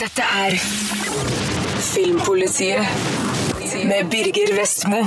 Dette er Filmpolitiet med Birger Vestmo.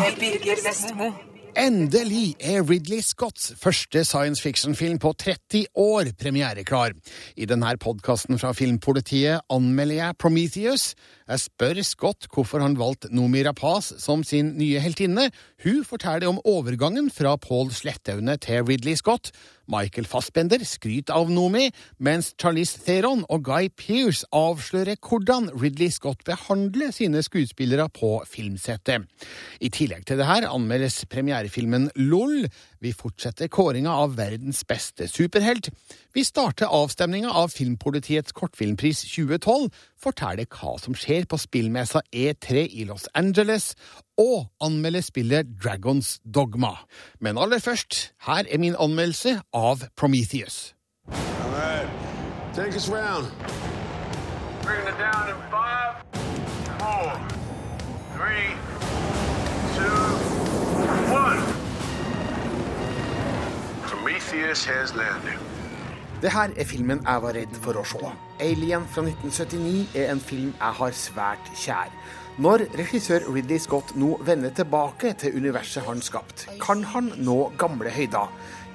Endelig er Ridley Scotts første science fiction-film på 30 år premiereklar. I denne podkasten fra Filmpolitiet anmelder jeg Prometheus. Jeg spør Scott hvorfor han valgte Nomi Rapaz som sin nye heltinne. Hun forteller om overgangen fra Paul Slettaune til Ridley Scott. Michael Fassbender skryter av Nomi, mens Charlize Theron og Guy Pearce avslører hvordan Ridley Scott behandler sine skuespillere på filmsettet. I tillegg til det her anmeldes premierefilmen LOL. Vi fortsetter kåringa av verdens beste superhelt. Vi starter avstemninga av Filmpolitiets kortfilmpris 2012, forteller hva som skjer på spillmessa E3 i Los Angeles, og anmelder spillet Dragons Dogma. Men aller først, her er min anmeldelse av Prometheus. All right. Take us round. Bringing it down in five, four, three, two, one. Det her er filmen jeg var redd for å se. Alien fra 1979 er en film jeg har svært kjær. Når regissør Ridley Scott nå vender tilbake til universet han skapt, kan han nå gamle høyder.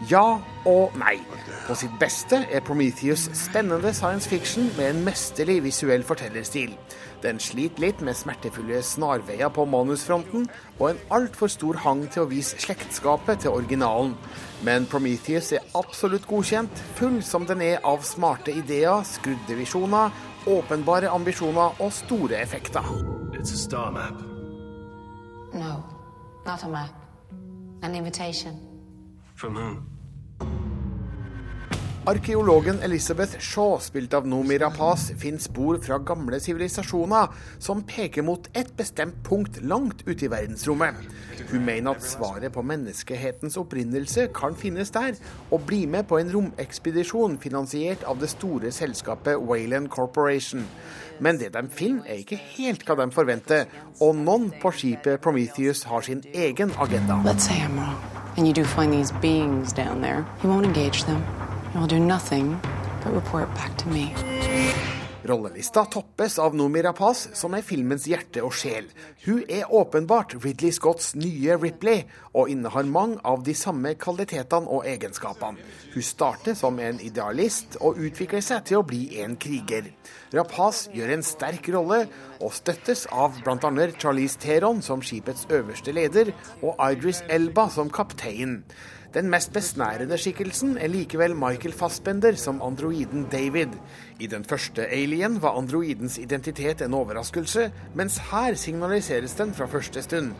Ja og nei. På sitt beste er Prometheus spennende science fiction med en mesterlig visuell fortellerstil. Den sliter litt med smertefulle snarveier på manusfronten og en altfor stor hang til å vise slektskapet til originalen. Men Prometheus er absolutt godkjent, full som den er av smarte ideer, skrudde visjoner, åpenbare ambisjoner og store effekter. It's a star map. No, not a map. An invitation. From whom? Arkeologen Elizabeth Shaw, spilt av Nomi Rapaz, finner spor fra gamle sivilisasjoner som peker mot et bestemt punkt langt ute i verdensrommet. Hun mener at svaret på menneskehetens opprinnelse kan finnes der, og bli med på en romekspedisjon finansiert av det store selskapet Wayland Corporation. Men det de finner, er ikke helt hva de forventer, og noen på skipet Prometheus har sin egen agenda. Let's say I'm wrong, and you do find these beings down there. You won't engage them. You'll do nothing but report back to me. Rollelista toppes av Nomi Rapaz, som er filmens hjerte og sjel. Hun er åpenbart Ridley Scotts nye Ripley, og innehar mange av de samme kvalitetene og egenskapene. Hun starter som en idealist, og utvikler seg til å bli en kriger. Rapaz gjør en sterk rolle, og støttes av bl.a. Charlize Theron som skipets øverste leder, og Idris Elba som kaptein. Den mest besnærende skikkelsen er likevel Michael Fassbender som androiden David. I den første Alien var androidens identitet en overraskelse, mens her signaliseres den fra første stund.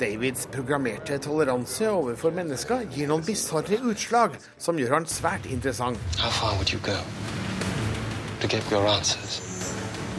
Davids programmerte toleranse overfor mennesker gir noen bisarre utslag som gjør han svært interessant.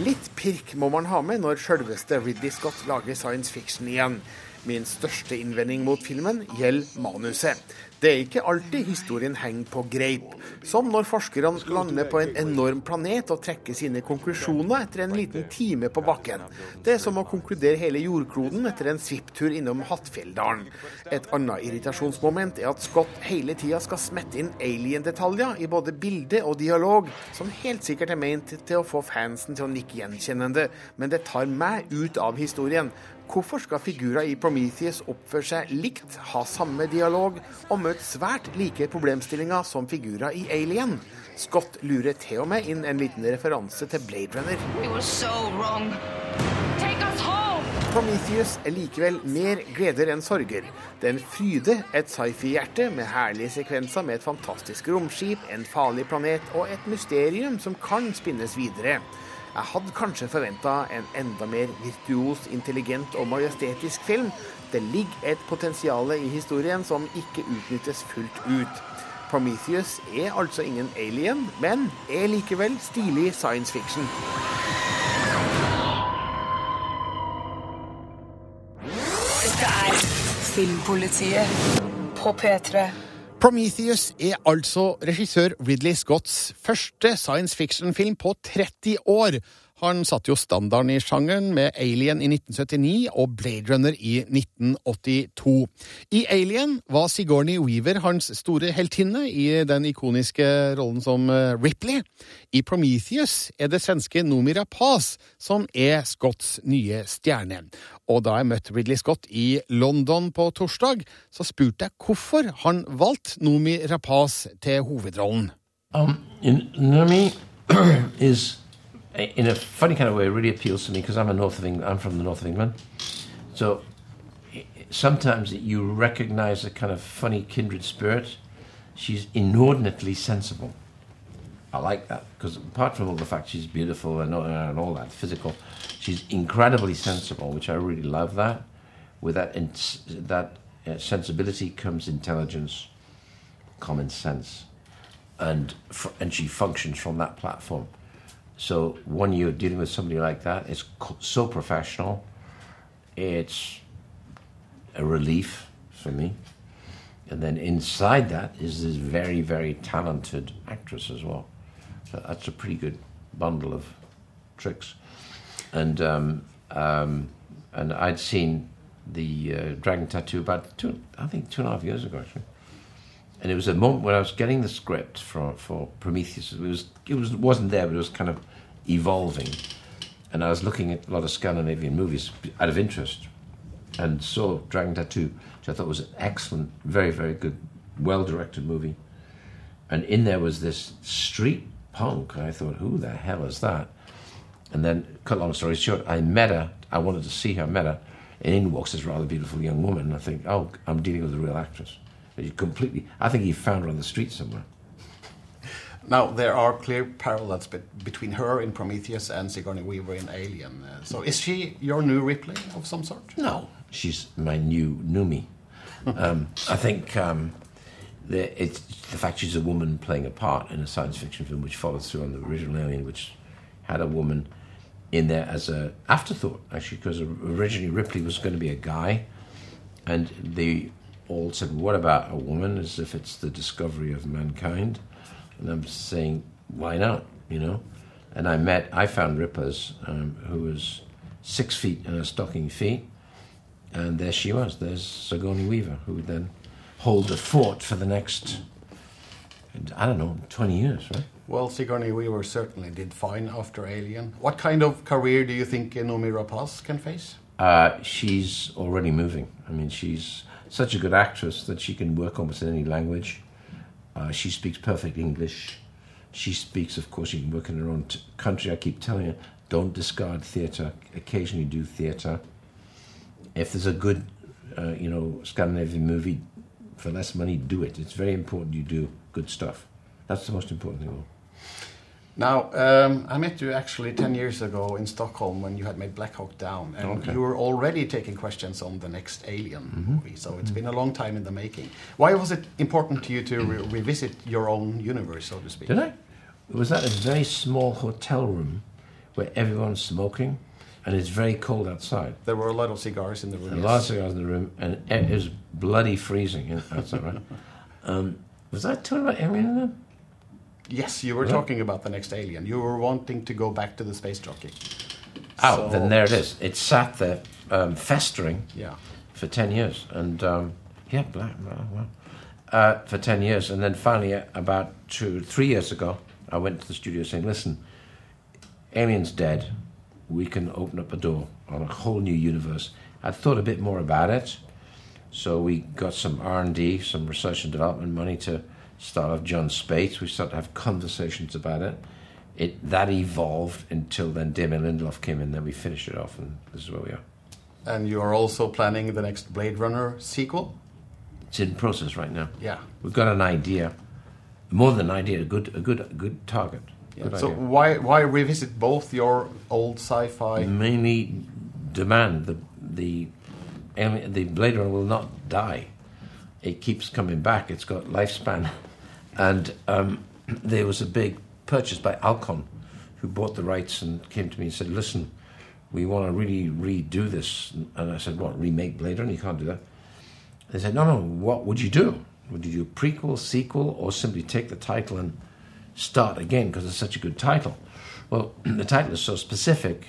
Litt pirk må man ha med når sjølveste Ridley Scott lager science fiction igjen. Min største innvending mot filmen gjelder manuset. Det er ikke alltid historien henger på greip, som når forskerne lander på en enorm planet og trekker sine konklusjoner etter en liten time på bakken. Det er som å konkludere hele jordkloden etter en svipptur innom Hattfjelldalen. Et annet irritasjonsmoment er at Scott hele tida skal smette inn alien-detaljer i både bilde og dialog, som helt sikkert er ment til å få fansen til å nikke gjenkjennende, men det tar meg ut av historien. Hvorfor skal figurer i Prometheus oppføre seg likt, ha samme dialog og møte svært like problemstillinger som figurer i Alien? Scott lurer til og med inn en liten referanse til Blade Runner. So! Prometheus er likevel mer gleder enn sorger. Den fryder et sci-fi-hjerte med herlige sekvenser med et fantastisk romskip, en farlig planet og et mysterium som kan spinnes videre. Jeg hadde kanskje forventa en enda mer virtuos, intelligent og majestetisk film. Det ligger et potensial i historien som ikke utnyttes fullt ut. Prometheus er altså ingen alien, men er likevel stilig science fiction. Dette er Filmpolitiet på P3. Prometheus er altså regissør Ridley Scotts første science fiction-film på 30 år. Han satte jo standarden i sjangeren med Alien i 1979 og Blade Runner i 1982. I Alien var Sigourney Weaver hans store heltinne i den ikoniske rollen som eh, Ripley. I Prometheus er det svenske Noomi Rapaz som er Scotts nye stjerne. Og da jeg møtte Ridley Scott i London på torsdag, så spurte jeg hvorfor han valgte Noomi Rapaz til hovedrollen. Um, in, in a funny kind of way, it really appeals to me because I'm a North of England. I'm from the north of England, so sometimes you recognize a kind of funny kindred spirit. She's inordinately sensible. I like that because apart from all the fact she's beautiful and all, and all that physical, she's incredibly sensible, which I really love. That with that in, that uh, sensibility comes intelligence, common sense, and f- and she functions from that platform. So when you're dealing with somebody like that, it's so professional. It's a relief for me. And then inside that is this very, very talented actress as well. So that's a pretty good bundle of tricks. And um, um, and I'd seen the uh, Dragon Tattoo about two, I think two and a half years ago actually. And it was a moment when I was getting the script for, for Prometheus. It was it was wasn't there, but it was kind of evolving. And I was looking at a lot of Scandinavian movies out of interest, and saw Dragon Tattoo, which I thought was an excellent, very very good, well directed movie. And in there was this street punk. And I thought, who the hell is that? And then, cut long story short, I met her. I wanted to see her. Met her, and in walks this rather beautiful young woman. And I think, oh, I'm dealing with a real actress. And you completely. I think he found her on the street somewhere. Now, there are clear parallels be between her in Prometheus and Sigourney Weaver in Alien. Uh, so, is she your new Ripley of some sort? No, she's my new Numi. Um, I think um, the, it's the fact she's a woman playing a part in a science fiction film, which follows through on the original Alien, which had a woman in there as a afterthought, actually, because originally Ripley was going to be a guy, and they all said, "What about a woman?" As if it's the discovery of mankind, and I'm saying, "Why not?" You know. And I met, I found Rippers, um, who was six feet in her stocking feet, and there she was. There's Sigourney Weaver, who would then hold the fort for the next, I don't know, 20 years, right? Well, Sigourney Weaver certainly did fine after Alien. What kind of career do you think Noomi Rapace can face? Uh, she's already moving. I mean, she's such a good actress that she can work almost in any language. Uh, she speaks perfect English. She speaks, of course, you can work in her own t- country. I keep telling her, don't discard theatre. Occasionally do theatre. If there's a good, uh, you know, Scandinavian movie for less money, do it. It's very important you do good stuff. That's the most important thing. Now, um, I met you actually 10 years ago in Stockholm when you had made Black Hawk Down, and Okay. you were already taking questions on the next Alien Mm-hmm. movie, so it's been a long time in the making. Why was it important to you to re- revisit your own universe, so to speak? Did I? It was at a very small hotel room where everyone's smoking and it's very cold outside. There were a lot of cigars in the room. A yes. lot of cigars in the room and it was bloody freezing in- outside, right? Um, was I talking about Alien then? Yes, you were talking about the next Alien. You were wanting to go back to the space jockey. Oh, So- then there it is. It sat there um, festering Yeah. for 10 years. And um, yeah, black, well, well. Uh, for 10 years. And then finally, uh, about two, three years ago, I went to the studio saying, listen, Alien's dead. We can open up a door on a whole new universe. I thought a bit more about it. So we got some R&D, some research and development money to start of John Spates. We started to have conversations about it. It That evolved until then Damien Lindelof came in, then we finished it off, and this is where we are. And you are also planning the next Blade Runner sequel? It's in process right now. Yeah. We've got an idea, more than an idea, a good, a good, a good target. Yeah. Good So idea. why why revisit both your old sci-fi? mainly demand the the the Blade Runner will not die. It keeps coming back. It's got lifespan, and um, there was a big purchase by Alcon, who bought the rights and came to me and said, "Listen, we want to really redo this." And I said, "What? Remake Blade Runner? You can't do that." They said, "No, no. What would you do? Would you do a prequel, sequel, or simply take the title and start again because it's such a good title. Well, the title is so specifically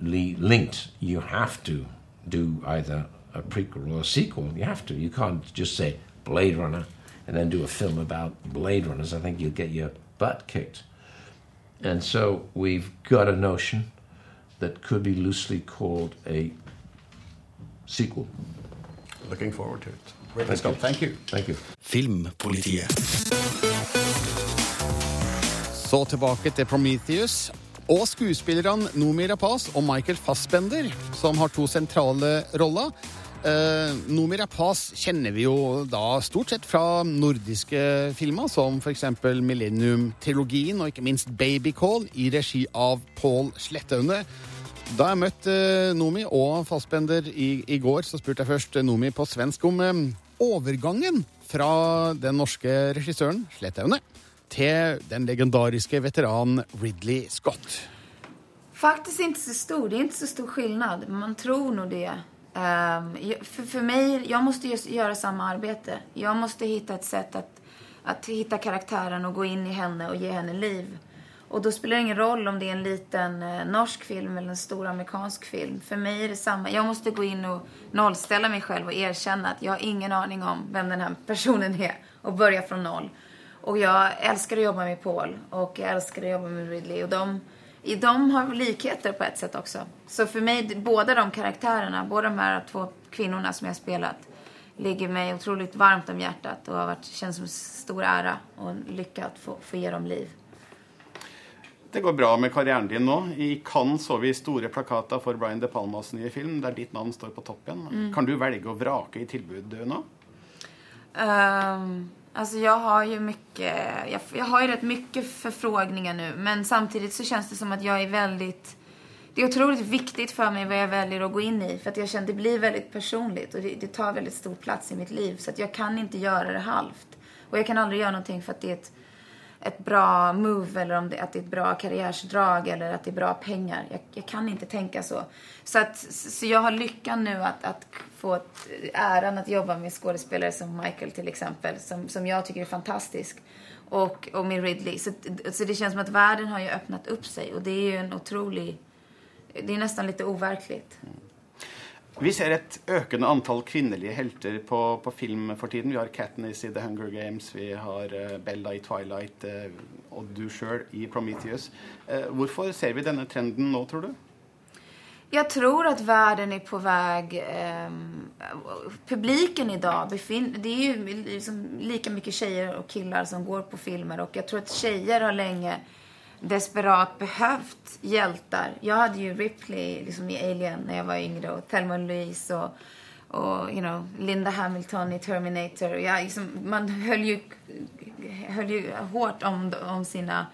linked, you have to do either a prequel or a sequel. You have to. You can't just say Blade Runner and then do a film about Blade Runners. I think you'll get your butt kicked. And so we've got a notion that could be loosely called a sequel. Looking forward to it. Great Thank, you. thank you. Thank you. Filmpolitiet. Så tilbake til Prometheus. Og skuespillerne Nomi Rapaz og Michael Fassbender, som har to sentrale roller. Eh, Nomi Rapaz kjenner vi jo da stort sett fra nordiske filmer, som f.eks. Millennium-trilogien og ikke minst Babycall i regi av Pål Slettaune. Da jeg møtte eh, Nomi og Fassbender i, i går, så spurte jeg først Nomi på svensk om eh, overgangen fra den norske regissøren Slettaune til den legendariske veteranen Ridley Scott. Faktisk ikke så stor. Det er ikke så stor skillnad. Man tror nå det. Ehm, för, för mig, jag måste just göra samma arbete. Jag måste hitta ett sätt att, att hitta karaktären och gå in i henne och ge henne liv. Och då spelar det ingen roll om det är en liten eh, norsk film eller en stor amerikansk film. För mig är det samma. Jag måste gå in och nollställa mig själv och erkänna att jag har ingen aning om vem den här personen är och börja från noll. Och jag älskar att jobba med Paul och jag älskar att jobba med Ridley. Och de, de har likheter på ett sätt också. Så för mig, båda de karaktärerna, båda de här två kvinnorna som jag spelat, ligger mig otroligt varmt om hjärtat och har varit, känns som en stor ära och en lycka att få, få ge dem liv. Det går bra med karrieren din nå. I Cannes så vi store plakater for Brian De Palmas nye film, der ditt navn står på toppen. Mm. Kan du velge å vrake i tilbud nå? Um, alltså jag har ju mycket, jag, jag har ju rätt mycket förfrågningar nu. Men samtidigt så känns det som att jag är väldigt, det är otroligt viktigt för mig vad jag väljer att gå in i. För att jag känner det blir väldigt personligt och det, det tar väldigt stor plats i mitt liv. Så att jag kan inte göra det halvt. Och jag kan aldrig göra någonting för att det är ett, ett bra move eller om det, att det är ett bra karriärsdrag eller att det är bra pengar. Jag, jag kan inte tänka så. Så, att, så jag har lyckan nu att få ett, äran att jobba med skådespelare som Michael till som, som jag tycker är fantastisk. Och, och med Ridley. Så, så det känns som att världen har ju öppnat upp sig och det är ju en otrolig... Det är nästan lite overkligt. Vi ser et økende antall kvinnelige helter på, på film for tiden. Vi har Katniss i The Hunger Games, vi har eh, Bella i Twilight eh, og du sjøl i Prometheus. Eh, hvorfor ser vi denne trenden nå, tror du? Jeg tror at verden er på vei ehm, publiken dag befin, det er jo liksom like mye tjejer og gutter som går på filmer. Og jeg tror at tjejer har länge desperat behövt hjältar. Jag hade ju Ripley liksom i Alien när jag var yngre och Thelma Louise och, och you know, Linda Hamilton i Terminator. Jag, liksom, man höll ju, höll ju hårt om, om sina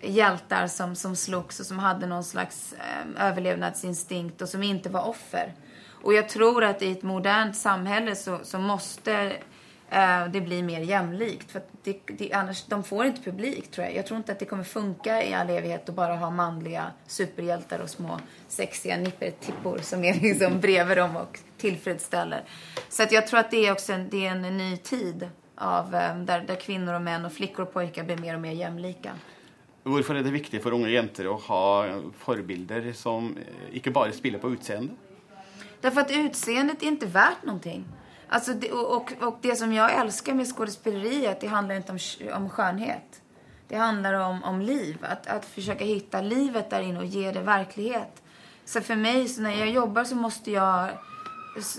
hjältar som, som slogs och som hade någon slags eh, överlevnadsinstinkt och som inte var offer. Och jag tror att i ett modernt samhälle så, så måste det blir mer jämlikt. För att det, det, annars, de får inte publik tror jag. Jag tror inte att det kommer funka i all evighet att bara ha manliga superhjältar och små sexiga nippertippor som är liksom bredvid dem och tillfredsställer. Så att jag tror att det är också en, det är en ny tid av, eh, där, där kvinnor och män och flickor och pojkar blir mer och mer jämlika. Hvorfor er det viktig for unge jenter å ha förebilder som inte ikke bare spiller på utseende? Därför att utseendet är inte värt någonting. Alltså det, och, och, det som jag älskar med skådespeleriet, det handlar inte om, om skönhet. Det handlar om, om liv. Att, att försöka hitta livet där inne och ge det verklighet. Så för mig, så när jag jobbar så måste jag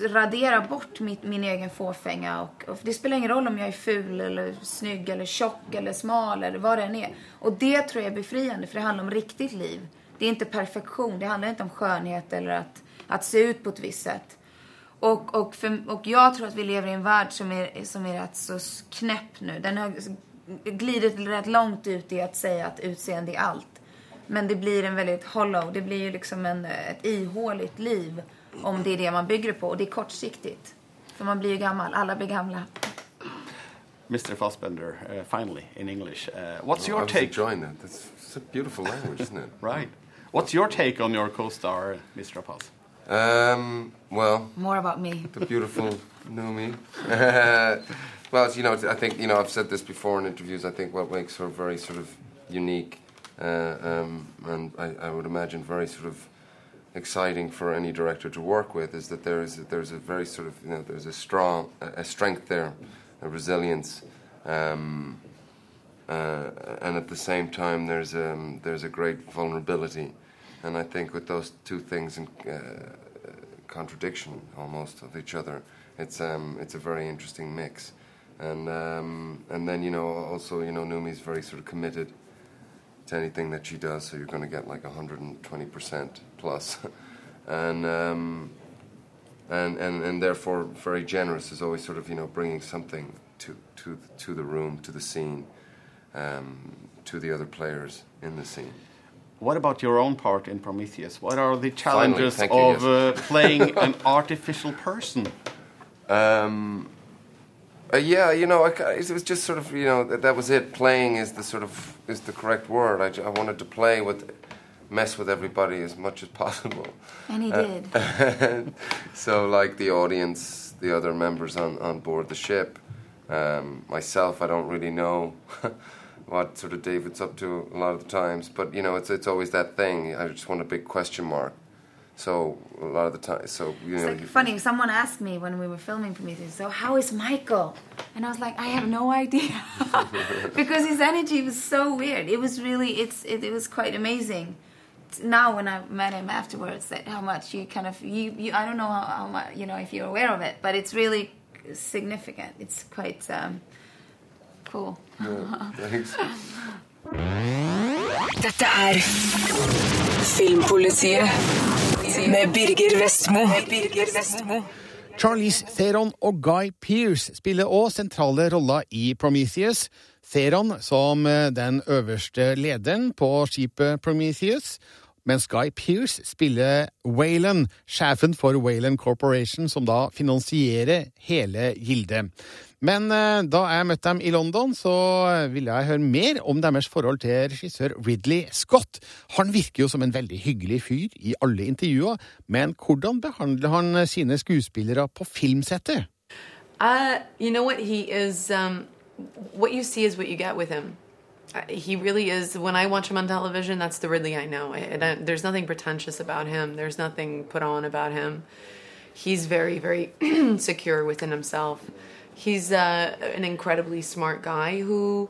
radera bort mitt, min egen fåfänga. Och, och det spelar ingen roll om jag är ful eller snygg eller tjock eller smal eller vad det än är. Och det tror jag är befriande för det handlar om riktigt liv. Det är inte perfektion. Det handlar inte om skönhet eller att, att se ut på ett visst sätt. Och, och, för, och jag tror att vi lever i en värld som är, som är rätt så knäpp nu. Den har glidit rätt långt ut i att säga att utseende är allt. Men det blir en väldigt hollow, det blir ju liksom en, ett ihåligt liv om det är det man bygger på. Och det är kortsiktigt. För man blir ju gammal, alla blir gamla. Mr. Fassbender, uh, finally, in English. Uh, what's I your was take? enjoying that. That's it's a beautiful language, isn't it? Right. What's your take on your co-star, Mr. Rapaz? Um, well, More about me. the beautiful Numi. well, it's, you know, I think you know I've said this before in interviews. I think what makes her very sort of unique, uh, um, and I, I would imagine very sort of exciting for any director to work with is that there is there's a very sort of you know there's a strong a, a strength there, a resilience. Um, uh, and at the same time, there's um, there's a great vulnerability, and I think with those two things in uh, contradiction almost of each other, it's um, it's a very interesting mix, and um, and then you know also you know Numi's very sort of committed to anything that she does, so you're going to get like 120 percent plus, and. Um, and, and, and therefore very generous is always sort of you know bringing something to to to the room to the scene um, to the other players in the scene. What about your own part in Prometheus? What are the challenges thank you, of yes. uh, playing an artificial person? Um, uh, yeah, you know, I, it was just sort of, you know, that, that was it. Playing is the sort of is the correct word. I, I wanted to play with, mess with everybody as much as possible. And he Uh, did. so, like the audience, the other members on, on board the ship, um, myself, I don't really know what sort of David's up to a lot of the times, but you know, it's it's always that thing. I just want a big question mark. So a lot of the time, so you It's know, like you- funny. Someone asked me when we were filming Prometheus, "So how is Michael?" And I was like, "I have no idea," because his energy was so weird. It was really, it's, it, it was quite amazing. Now when I met him afterwards, that how much you kind of you, you I don't know how, how much you know if you're aware of it, but it's really significant. It's quite um, cool. Dette er Filmpolitiet med Birger Vestmo. Birger Vestmo. Charlize Theron og Guy Pearce spiller òg sentrale roller i Prometheus. Theron som eh, den øverste lederen på skipet Prometheus, mens Guy Pearce spiller Wayland, sjefen for Wayland Corporation, som da finansierer hele gildet. Men eh, da jeg møtte dem i London, så ville jeg høre mer om deres forhold til regissør Ridley Scott. Han virker jo som en veldig hyggelig fyr i alle intervjuer, men hvordan behandler han sine skuespillere på filmsettet? Uh, you know what? He is. Um, what you see is what you get. He really is. When I watch him on television, that's the Ridley I know. I, I there's nothing pretentious about him. There's nothing put on about him. He's very, very secure within himself. He's uh, an incredibly smart guy who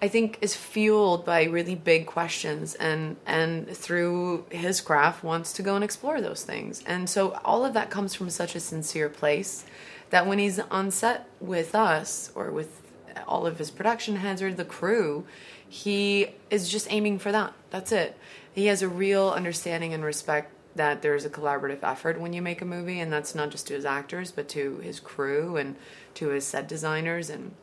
I think is fueled by really big questions and and through his craft wants to go and explore those things. And so all of that comes from such a sincere place that when he's on set with us or with all of his production heads or the crew, he is just aiming for that. That's it. He has a real understanding and respect that there's a collaborative effort when you make a movie, and that's not just to his actors, but to his crew and to his set designers and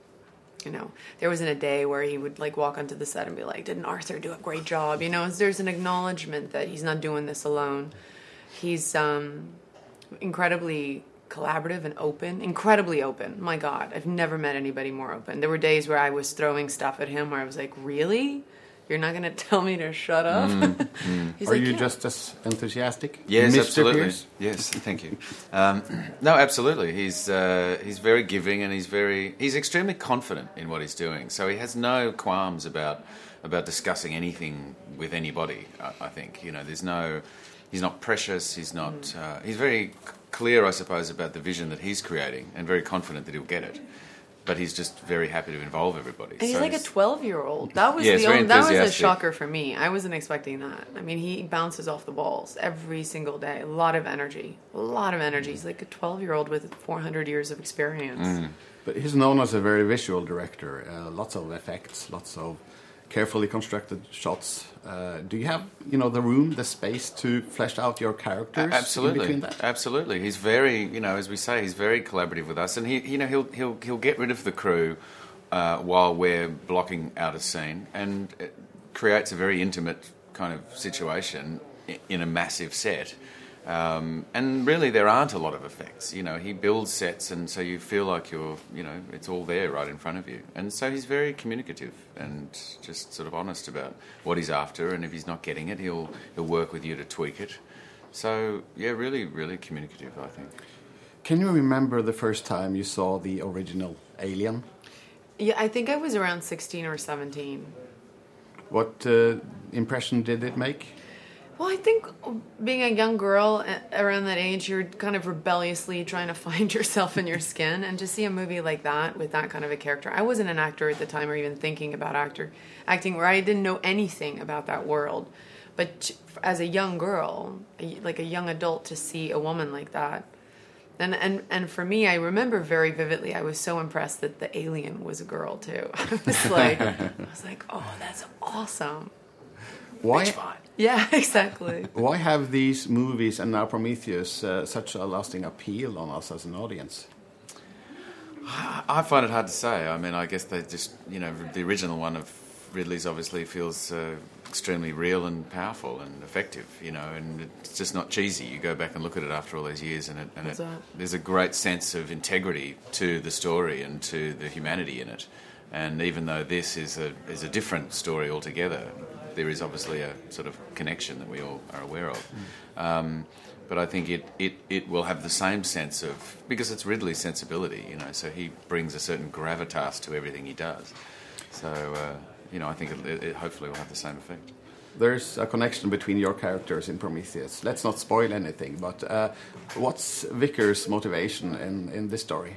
you know, there wasn't a day where he would like walk onto the set and be like, "Didn't Arthur do a great job?" You know, there's an acknowledgement that he's not doing this alone. He's um, incredibly collaborative and open, incredibly open. My God, I've never met anybody more open. There were days where I was throwing stuff at him where I was like, "Really? You're not going to tell me to shut up?" He's Are like, you "Yeah." just as enthusiastic? Yes, Mr. absolutely. Pierce? Yes, thank you. Um, no, absolutely. He's uh, he's very giving and he's very he's extremely confident in what he's doing. So he has no qualms about about discussing anything with anybody. I, I think you know there's no he's not precious. He's not uh, he's very c- clear, I suppose, about the vision that he's creating and very confident that he'll get it. But he's just very happy to involve everybody. And he's So like a 12 year old. That was Yeah, the only, that was a shocker for me. I wasn't expecting that. I mean, he bounces off the walls every single day. A lot of energy. A lot of energy. He's like a 12 year old with 400 years of experience. But he's known as a very visual director. Uh, lots of effects, lots of carefully constructed shots. Uh, do you have, you know, the room, the space to flesh out your characters? Absolutely, In between that? absolutely. He's very, you know, as we say, he's very collaborative with us, and he, you know, he'll he'll he'll get rid of the crew uh, while we're blocking out a scene, and it creates a very intimate kind of situation in a massive set. Um, and really, there aren't a lot of effects. You know, he builds sets, and so you feel like you're, you know, it's all there right in front of you. And so he's very communicative and just sort of honest about what he's after, and if he's not getting it, he'll he'll work with you to tweak it. So yeah, really, really communicative. I think. Can you remember the first time you saw the original Alien? Yeah, I think I was around 16 or 17. What uh, impression did it make? Well, I think being a young girl around that age, you're kind of rebelliously trying to find yourself in your skin, and to see a movie like that with that kind of a character, I wasn't an actor at the time or even thinking about actor acting, where I didn't know anything about that world. But as a young girl, like a young adult, to see a woman like that, and and and for me, I remember very vividly. I was so impressed that the alien was a girl too. I was like, I was like, oh, that's awesome. Why? Yeah, exactly. Why have these movies and now Prometheus uh, such a lasting appeal on us as an audience? I find it hard to say. I mean, I guess they just, you know, the original one of Ridley's obviously feels uh, extremely real and powerful and effective, you know, and it's just not cheesy. You go back and look at it after all those years, and, it, and it, there's a great sense of integrity to the story and to the humanity in it. And even though this is a is a different story altogether, there is obviously a sort of connection that we all are aware of. Um, but I think it, it, it will have the same sense of because it's Ridley's sensibility, you know. So he brings a certain gravitas to everything he does. So uh, you know, I think it, it hopefully will have the same effect. There's a connection between your characters in Prometheus. Let's not spoil anything, but uh, what's Vickers' motivation in, in this story?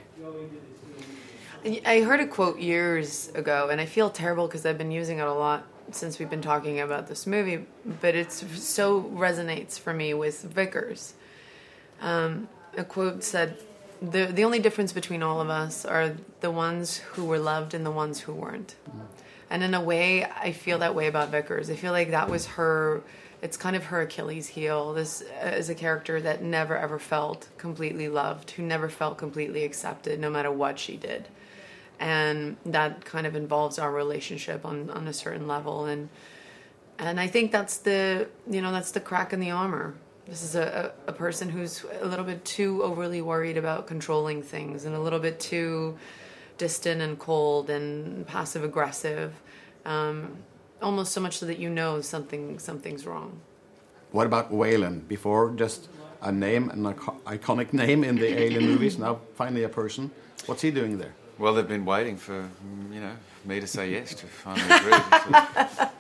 I heard a quote years ago, and I feel terrible because I've been using it a lot since we've been talking about this movie. But it so resonates for me with Vickers. Um, a quote said, "the The only difference between all of us are the ones who were loved and the ones who weren't." And in a way, I feel that way about Vickers. I feel like that was her. It's kind of her Achilles heel. This uh, is a character that never ever felt completely loved, who never felt completely accepted, no matter what she did and that kind of involves our relationship on, on a certain level and and I think that's the you know that's the crack in the armor. This is a, a, person who's a little bit too overly worried about controlling things and a little bit too distant and cold and passive aggressive, um, almost so much so that you know something something's wrong. What about Wayland? Before just a name, an ico- iconic name in the Alien movies, now finally a person. What's he doing there? Well, they've been waiting for mm, you know me to say yes to finally agree.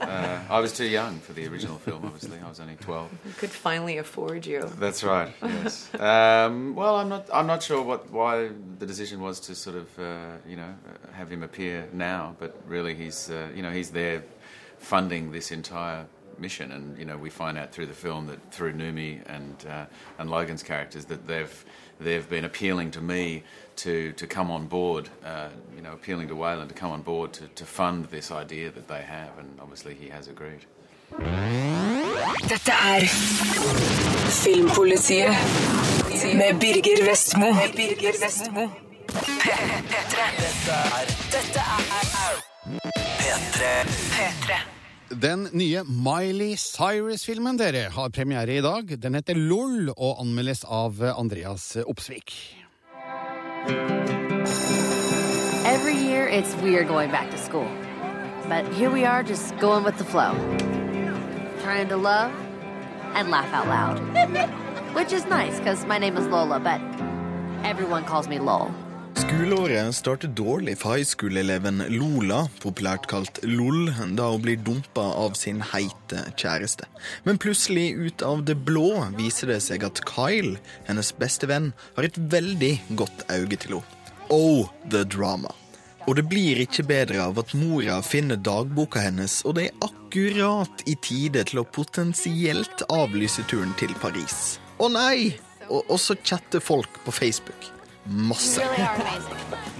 uh, I was too young for the original film. Obviously, I was only twelve. We could finally afford you. That's right. Yes. um, well, I'm not. I'm not sure what why the decision was to sort of uh, you know uh, have him appear now, but really he's uh, you know he's there funding this entire mission, and you know we find out through the film that through Numi and uh, and Logan's characters that they've they've been appealing to me to to come on board, uh, you know, appealing to Wayland to come on board to, to fund this idea that they have, and obviously he has agreed. Dette er Filmpolitiet med Birger Vestmo. Med Birger Vestmo. P3. Dette er P3. P3. Den nye Miley Cyrus-filmen dere har premiere i dag. Den heter LOL og anmeldes av Andreas Opsvik. Every year, it's weird going back to school. But here we are, just going with the flow. Trying to love and laugh out loud. Which is nice, because my name is Lola, but everyone calls me Lol. Skoleåret starter dårlig for high school-eleven Lola, populært kalt LOL, da hun blir dumpa av sin heite kjæreste. Men plutselig, ut av det blå, viser det seg at Kyle, hennes beste venn, har et veldig godt øye til henne. Oh, the drama. Og det blir ikke bedre av at mora finner dagboka hennes, og det er akkurat i tide til å potensielt avlyse turen til Paris. Å nei! Og, så chatter folk på Facebook. Masse.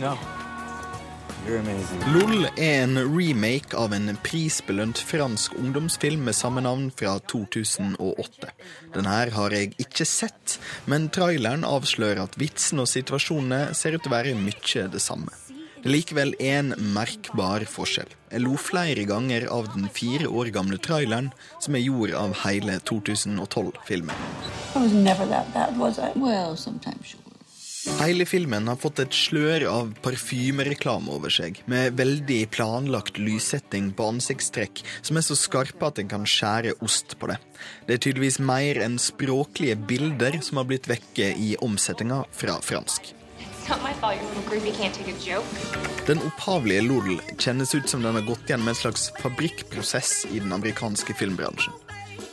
No. LOL er en remake av en prisbelønt fransk ungdomsfilm med samme navn fra 2008. Den her har jeg ikke sett, men traileren avslører at vitsen og situasjonene ser ut til å være mye det samme. Det er likevel en merkbar forskjell. Jeg lo flere ganger av den fire år gamle traileren som jeg gjorde av hele 2012-filmen. I was never that bad, was I? Well, sometimes you were. Hele filmen har fått et slør av parfymereklame over seg, med veldig planlagt lyssetting på ansiktstrekk som er så skarpe at en kan skjære ost på det. Det er tydeligvis mer enn språklige bilder som har blitt vekke i omsetninga fra fransk. Den opphavlige LOL kjennes ut som den har gått gjennom en slags fabrikkprosess i den amerikanske filmbransjen.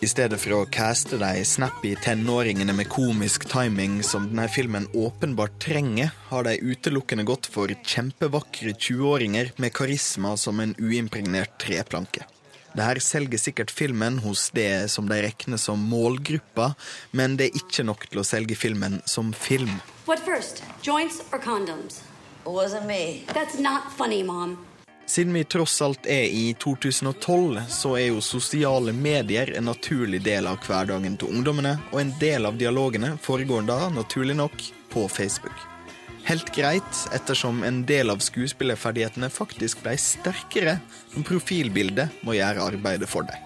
I stedet for å caste de snappy tenåringene med komisk timing som denne filmen åpenbart trenger, har de utelukkende gått for kjempevakre 20-åringer med karisma som en uimpregnert treplanke. Det her selger sikkert filmen hos det som de regner som målgruppa, men det er ikke nok til å selge filmen som film. What first, joints or condoms? It wasn't me. That's not funny, Mom. Siden vi tross alt er i 2012, så er jo sosiale medier en naturlig del av hverdagen til ungdommene, og en del av dialogene foregår da, naturlig nok, på Facebook. Helt greit, ettersom en del av skuespillerferdighetene faktisk ble sterkere når profilbildet må gjøre arbeidet for deg.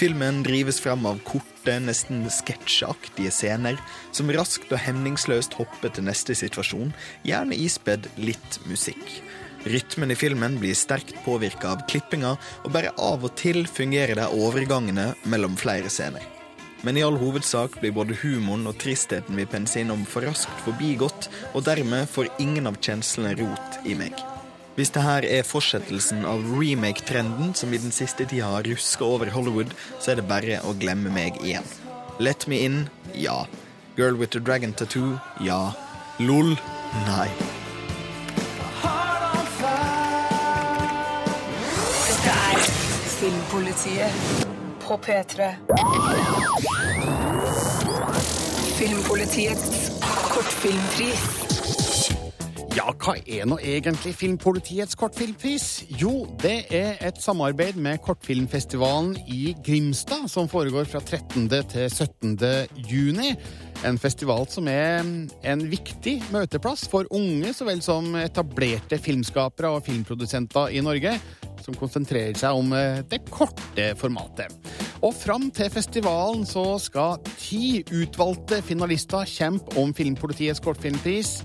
Filmen drives fram av korte, nesten sketsjaktige scener som raskt og hemningsløst hopper til neste situasjon, gjerne ispedd litt musikk. Rytmen i filmen blir sterkt påvirka av klippinga, og bare av og til fungerer det overgangene mellom flere scener. Men i all hovedsak blir både humoren og tristheten vi penser innom for raskt forbigått, og dermed får ingen av kjenslene rot i meg. Hvis det her er fortsettelsen av remake-trenden som i den siste tida har ruska over Hollywood, så er det bare å glemme meg igjen. Let Me In ja. Girl with the Dragon Tattoo ja. LOL nei. Filmpolitiet på P3. Filmpolitiets kortfilmpris. Ja, hva er nå egentlig Filmpolitiets kortfilmpris? Jo, det er et samarbeid med Kortfilmfestivalen i Grimstad, som foregår fra 13. til 17. juni. En festival som er en viktig møteplass for unge så vel som etablerte filmskapere og filmprodusenter i Norge, som konsentrerer seg om eh, det korte formatet. Og fram til festivalen så skal ti utvalgte finalister kjempe om Filmpolitiets kortfilmpris.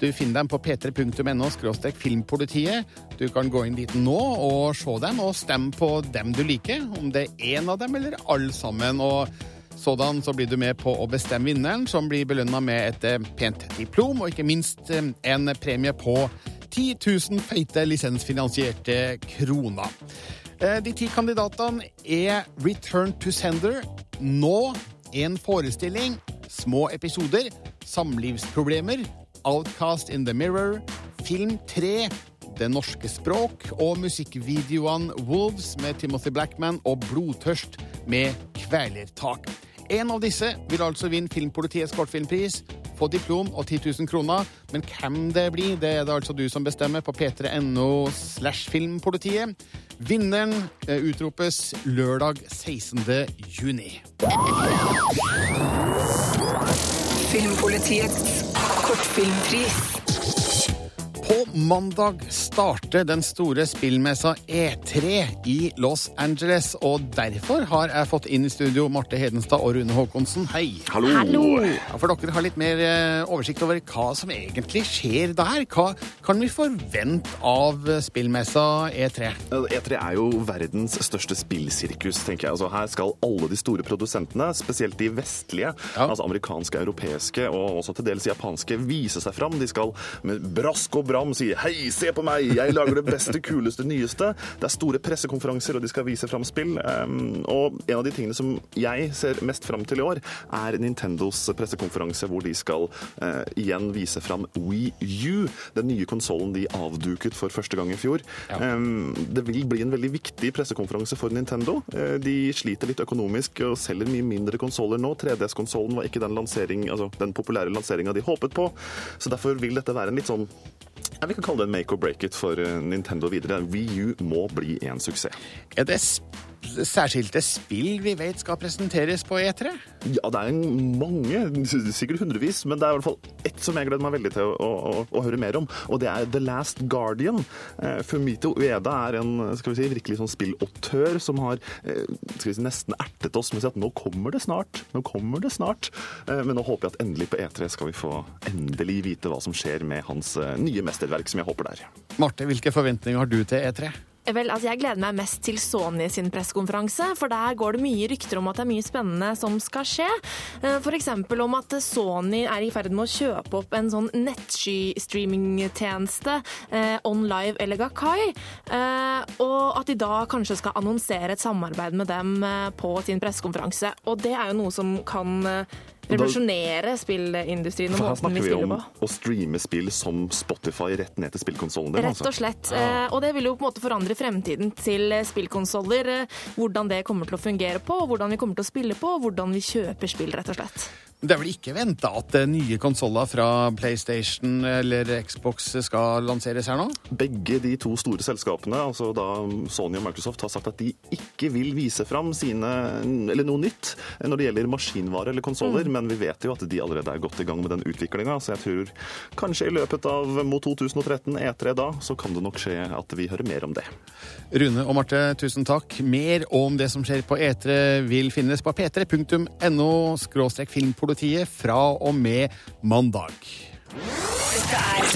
Du finner dem på p3.no filmpolitiet. Du kan gå inn dit nå og se dem, og stemme på dem du liker. Om det er én av dem eller alle sammen. og Sådan så blir du med på å bestemme vinneren, som blir belønna med et eh, pent diplom, og ikke minst eh, en premie på 10 000 feite lisensfinansierte kroner. Eh, De ti kandidatene er Return to Sender, Nå, en forestilling, Små episoder, Samlivsproblemer, Outcast in the Mirror, Film 3, Det norske språk og musikkvideoene Wolves med Timothy Blackman og Blodtørst med Kvelertak. En av disse vil altså vinne Filmpolitiets kortfilmpris, få diplom og 10 000 kroner. Men hvem det blir, det er det altså du som bestemmer på p3.no slash filmpolitiet. Vinneren eh, utropes lørdag 16. juni. Filmpolitiets kortfilmpris. Mandag starter den store spillmessa E3 i Los Angeles, og derfor har jeg fått inn i studio Marte Hedenstad og Rune Haakonsen. Hei! Hallo. Hallo. Ja, for dere har litt mer eh, oversikt over hva som egentlig skjer der. Hva kan vi forvente av spillmessa E3? E3 er jo verdens største spillsirkus, tenker jeg. Altså, her skal alle de store produsentene, spesielt de vestlige, altså amerikanske, europeiske og også til dels japanske, vise seg fram. De skal med brask og bram si 'hei, se på meg, jeg lager det beste, kuleste, nyeste'. Det er store pressekonferanser, og de skal vise fram spill. Um, og en av de tingene som jeg ser mest fram til i år, er Nintendos pressekonferanse, hvor de skal uh, igjen vise fram Wii U, den nye konsollen de avduket for første gang i fjor. Um, det vil bli en veldig viktig pressekonferanse for Nintendo. Uh, de sliter litt økonomisk og selger mye mindre konsoller nå. 3DS-konsollen var ikke den, altså den populære lanseringa de håpet på, så derfor vil dette være en litt sånn Vi kan kalle det en make or break it for uh, Nintendo videre. Wii U må bli en suksess. Er det særskilte spill vi vet skal presenteres på E E3? Ja, det er mange, sikkert hundrevis, men det er i hvert fall ett som jeg gleder meg veldig til å, å, å høre mer om, og det er The Last Guardian. Eh, Fumito Ueda er en skal vi si, virkelig sånn spillåtør som har eh, skal vi si, nesten ertet oss med å si at nå kommer det snart, nå kommer det snart. Eh, men nå håper jeg at endelig på E3 skal vi få endelig vite hva som skjer med hans nye mesterverk, som jeg håper det er. Marte, hvilke forventninger har du til E E3? Vel, altså Jeg gleder meg mest til Sony sin pressekonferanse, for der går det mye rykter om at det er mye spennende som skal skje. Eh, F.eks. om at Sony er i ferd med å kjøpe opp en sånn nettsky-streamingtjeneste, eh, OnLive eller Gakai, eh, og at de da kanskje skal annonsere et samarbeid med dem eh, på sin pressekonferanse. Og det er jo noe som kan revolusjonere spillindustrien og måten vi spiller på. Her snakker vi om på. å streame spill som Spotify rett ned til spillkonsollen din. Rett og slett. Ja. Og det vil jo på en måte forandre fremtiden til eh, spillkonsoller. eh, Hvordan det kommer til å fungere på, hvordan vi kommer til å spille på, hvordan vi kjøper spill, rett og slett. Det er vel ikke venta at eh, nye konsoller fra PlayStation eller Xbox skal lanseres her nå? Begge de to store selskapene, altså da Sony og Microsoft, har sagt at de ikke vil vise fram sine, eller noe nytt når det gjelder maskinvare eller konsoller, men vi vet jo at de allerede er godt i gang med den utviklinga, så jeg tror kanskje i løpet av mot 2013, E3 da, så kan det nok skje at vi hører mer om det. Rune og Marte, tusen takk. Mer om det som skjer på E3 vil finnes på p3.no filmpolitiet fra og med mandag. Dette er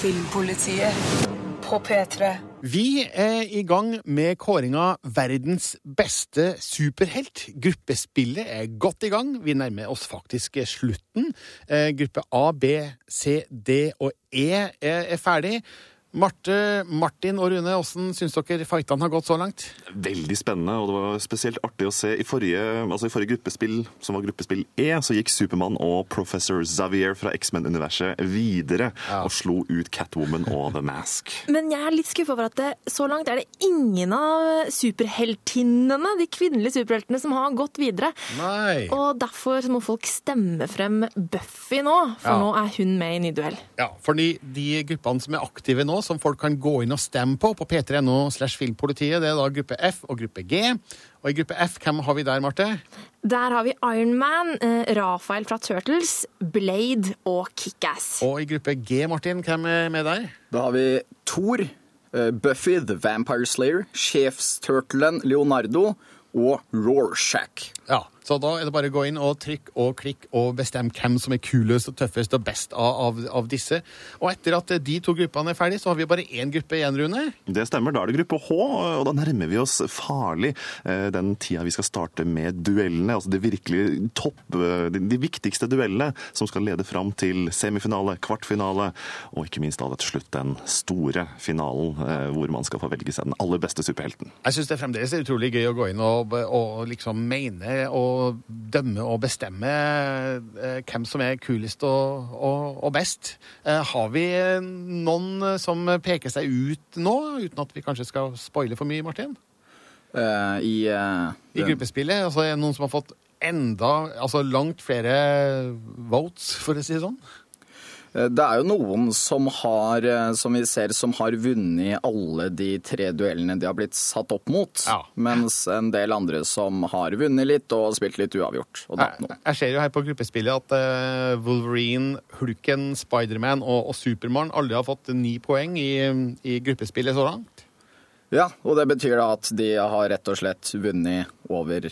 Filmpolitiet på P3. Vi er i gang med kåringa Verdens beste superhelt. Gruppespillet er godt i gang. Vi nærmer oss faktisk slutten. Eh, Gruppe A, B, C, D og E er er ferdig. Marte, Martin og Rune, hvordan syns dere fightene har gått så langt? Veldig spennende, og det var spesielt artig å se i forrige, altså i forrige gruppespill, som var gruppespill E, så gikk Supermann og Professor Xavier fra X-Men-universet videre og slo ut Catwoman og The Mask. Men jeg er litt skuffa over at det, så langt er det ingen av superheltinnene, de kvinnelige superheltene, som har gått videre. Nei. Og derfor må folk stemme frem Buffy nå, for Ja. nå er hun med i ny duell. Ja, fordi de gruppene som er aktive nå, som folk kan gå inn og stemme på på p3.no slash filmpolitiet, det er da gruppe F og gruppe G. Og i gruppe F, hvem har vi der, Marte? Der har vi Iron Man, eh, Rafael fra Turtles, Blade og Kickass. Og i gruppe G, Martin, hvem er med der? Da har vi Thor, eh, Buffy the Vampire Slayer, Sjefsturtelen Leonardo og Rorschach. Ja, så da er det bare å gå inn og trykk og klikk og bestemme hvem som er kulest og tøffest og best av, av, av disse. Og etter at de to gruppene er ferdige, så har vi bare én gruppe igjen, Rune. Det stemmer, da er det gruppe H, og da nærmer vi oss farlig eh, den tida vi skal starte med duellene. Altså de virkelig topp, eh, de, de viktigste duellene som skal lede fram til semifinale, kvartfinale, og ikke minst da til slutt den store finalen eh, hvor man skal få velge seg den aller beste superhelten. Jeg syns det fremdeles er utrolig gøy å gå inn og, og liksom mene og dømme og bestemme eh, hvem som er kulest og, og, og best. Eh, har vi noen som peker seg ut nå, uten at vi kanskje skal spoile for mye, Martin? Uh, I, uh, I gruppespillet? Altså, er det noen som har fått enda Altså langt flere votes, for å si det sånn? Eh, Det er jo noen som har, eh, som vi ser, som har vunnet alle de tre duellene de har blitt satt opp mot. Mens en del andre som har vunnet litt og spilt litt uavgjort. Tapt. Jeg ser jo her på gruppespillet at eh, Wolverine, Hulken, Spiderman og, og Supermann aldri har fått ni poeng i, i gruppespillet så langt. Ja, og det betyr da at de har rett og slett vunnet over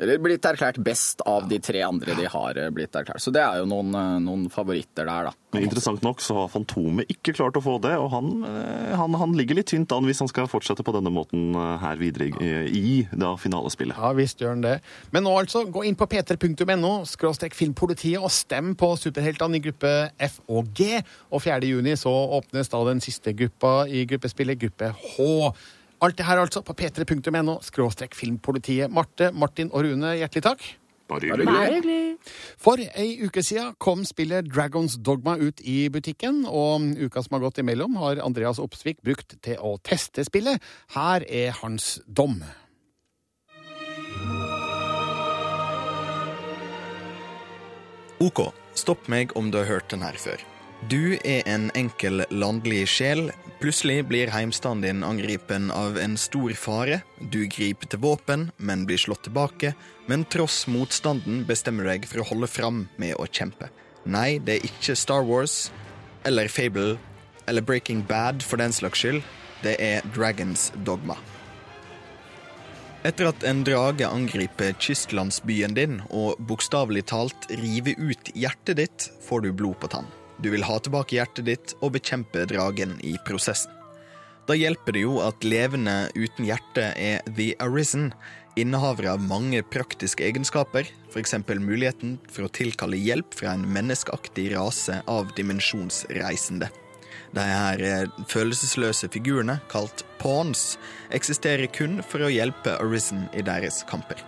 Eller blitt erklært best av de tre andre de har eh, blitt erklært. Så det er jo noen, eh, noen favoritter der, da. Men interessant nok så har Fantomet ikke klart å få det, og han, eh, han, han ligger litt tynt an hvis han skal fortsette på denne måten her videre i, i da finalespillet. Ja, visst gjør han det. Men nå altså, gå inn på p3.no, skråstrek filmpolitiet, og stem på superheltene i gruppe F og G. Og 4. juni så åpnes da den siste gruppa i gruppespillet, gruppe H. Alt det her altså på p3.no, skråstrek filmpolitiet. Marte, Martin og Rune, hjertelig takk. Bare hyggelig. For ei uke siden kom spillet Dragons Dogma ut i butikken, og uka som har gått imellom, har Andreas Opsvik brukt til å teste spillet. Her er hans dom. OK, stopp meg om du har hørt den her før. Du er en enkel landlig sjel. Plutselig blir heimstanden din angripen av en stor fare. Du griper til våpen, men blir slått tilbake. Men tross motstanden bestemmer du deg for å holde fram med å kjempe. Nei, det er ikke Star Wars eller Fable eller Breaking Bad for den slags skyld. Det er Dragons Dogma. Etter at en drage angriper kystlandsbyen din og bokstavelig talt river ut hjertet ditt, får du blod på tann. Du vil ha tilbake hjertet ditt og bekjempe dragen i prosessen. Da hjelper det jo at levende uten hjerte er The Arisen, innehavere av mange praktiske egenskaper, f.eks. muligheten for å tilkalle hjelp fra en menneskeaktig rase av dimensjonsreisende. De her eh, følelsesløse figurene, kalt pawns, eksisterer kun for å hjelpe Arisen i deres kamper.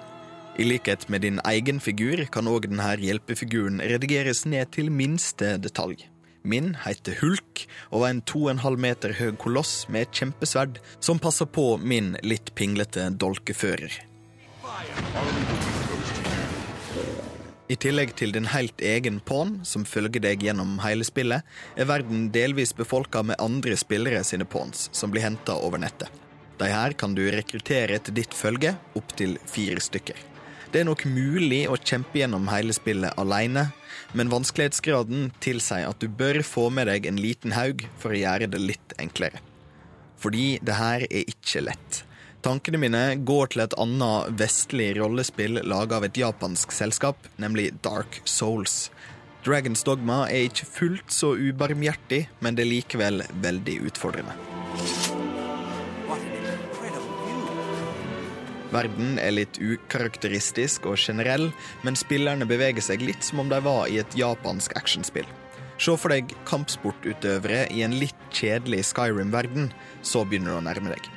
I likhet med din egen figur kan òg denne hjelpefiguren redigeres ned til minste detalj. Min heter Hulk og var en 2,5 meter høy koloss med et kjempesverd som passer på min litt pinglete dolkefører. I tillegg til din helt egen pawn, som følger deg gjennom hele spillet, er verden delvis befolka med andre spillere sine pawns, som blir henta over nettet. De her kan du rekruttere til ditt følge, opptil fire stykker. Det er nok mulig å kjempe gjennom hele spillet alene, men vanskelighetsgraden tilsier at du bør få med deg en liten haug for å gjøre det litt enklere. Fordi det her er ikke lett. Tankene mine går til et annet vestlig rollespill laga av et japansk selskap, nemlig Dark Souls. Dragons Dogma er ikke fullt så ubarmhjertig, men det er likevel veldig utfordrende. Verden er litt ukarakteristisk og generell, men spillerne beveger seg litt som om de var i et japansk actionspill. Se for deg kampsportutøvere i en litt kjedelig Skyrim-verden, så begynner du å nærme deg.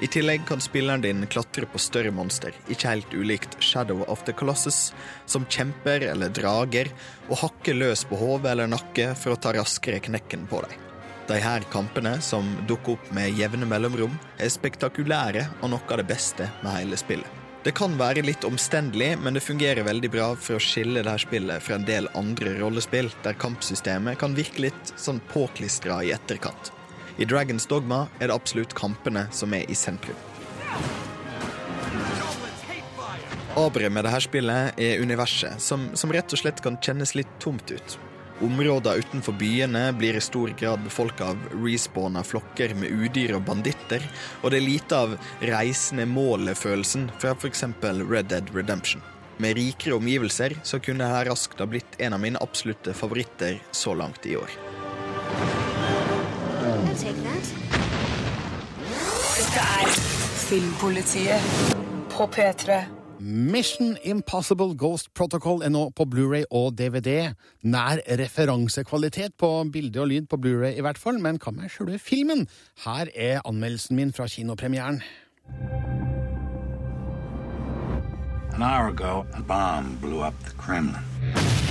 I tillegg kan spilleren din klatre på større monster, ikke helt ulikt Shadow of the Colossus, som kjemper eller drager og hakker løs på hode eller nakke for å ta raskere knekken på deg. De her kampene, som dukker opp med jevne mellomrom, er spektakulære og noe av det beste med hele spillet. Det kan være litt omstendelig, men det fungerer veldig bra for å skille dette spillet fra en del andre rollespill, der kampsystemet kan virke litt sånn påklistra i etterkant. I Dragons Dogma er det absolutt kampene som er i sentrum. Aberet med dette spillet er universet, som, som rett og slett kan kjennes litt tomt ut. Områder utenfor byene blir i stor grad befolka av respawna flokker med udyr og banditter, og det er lite av reisende-målet-følelsen fra f.eks. Red Dead Redemption. Med rikere omgivelser så kunne dette raskt ha blitt en av mine absolutte favoritter så langt i år. Dette er Filmpolitiet på P3. Mission Impossible Ghost Protocol er nå på Blu-ray og DVD. Nær referansekvalitet på bilde og lyd på Blu-ray i hvert fall, men hva med selve filmen? Her er anmeldelsen min fra kinopremieren. An hour ago, a bomb blew up the Kremlin.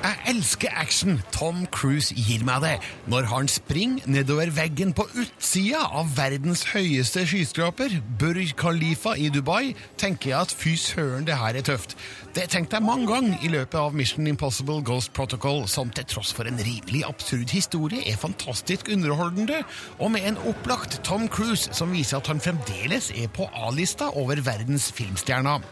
Jeg elsker action. Tom Cruise gir meg det. Når han springer nedover veggen på utsida av verdens høyeste skyskraper, Burj Khalifa i Dubai, tenker jeg at fy søren, det her er tøft. Det tenkte jeg mange ganger i løpet av Mission Impossible Ghost Protocol, som til tross for en rimelig absurd historie er fantastisk underholdende, og med en opplagt Tom Cruise som viser at han fremdeles er på A-lista over verdens filmstjerner.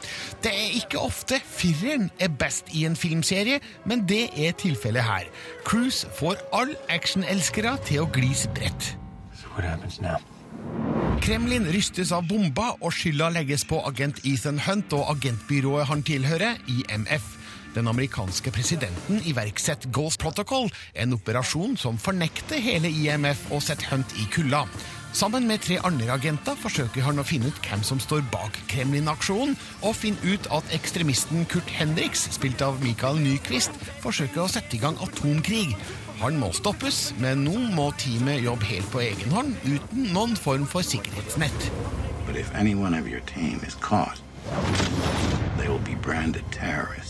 Det er ikke ofte fireren er best i en filmserie, men det er tilfellet her. Cruise får alle actionelskere til å glise gli spredt. Kremlin rystes av bomba, og skylda legges på agent Ethan Hunt og agentbyrået han tilhører, IMF. Den amerikanske presidenten iverksetter Ghost Protocol, en operasjon som fornekter hele IMF og setter Hunt i kulda. Sammen med tre andre agenter forsøker han å finne ut hvem som står bak Kremlin-aksjonen, og finne ut at ekstremisten Kurt Henriks, spilt av Michael Nyquist, forsøker å sette i gang atomkrig. Han må stoppes, men nå må teamet jobbe helt på egen hånd, uten noen form for sikkerhetsnett. But if noen av your team is caught, they will be branded terrorists.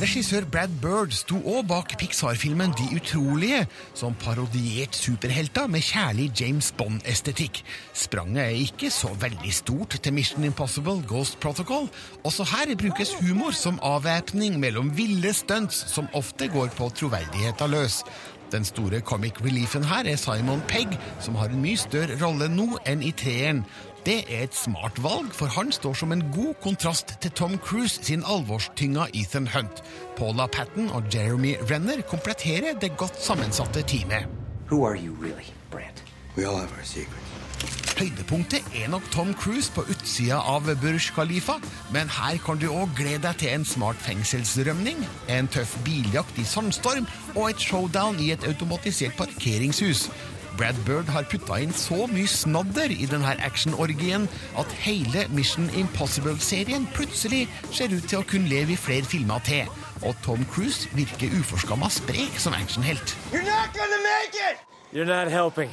Regissør Brad Bird sto òg bak Pixar-filmen De utrolige, som parodierte superhelter med kjærlig James Bond-estetikk. Spranget er ikke så veldig stort til Mission Impossible Ghost Protocol. Også her brukes humor som avvæpning mellom ville stunts som ofte går på troverdigheta løs. Den store comic reliefen her er Simon Pegg, som har en mye større rolle nå enn i treeren. Det er et smart valg, for han står som en god kontrast til Tom Cruise sin alvorstynga Ethan Hunt. Paula Patton og Jeremy Renner kompletterer det godt sammensatte teamet. Who are you really, Brant? We all have our secrets. Høydepunktet er nok Tom Cruise på utsida av Burj Khalifa, men her kan du òg glede deg til en smart fengselsrømning, en tøff biljakt i sandstorm og et showdown i et automatisert parkeringshus. Brad Bird har putta inn så mye snadder i denne actionorgien at hele Mission Impossible-serien plutselig ser ut til å kunne leve i flere filmer til. Og Tom Cruise virker uforskamma sprek som actionhelt. You're not gonna make it! You're not helping.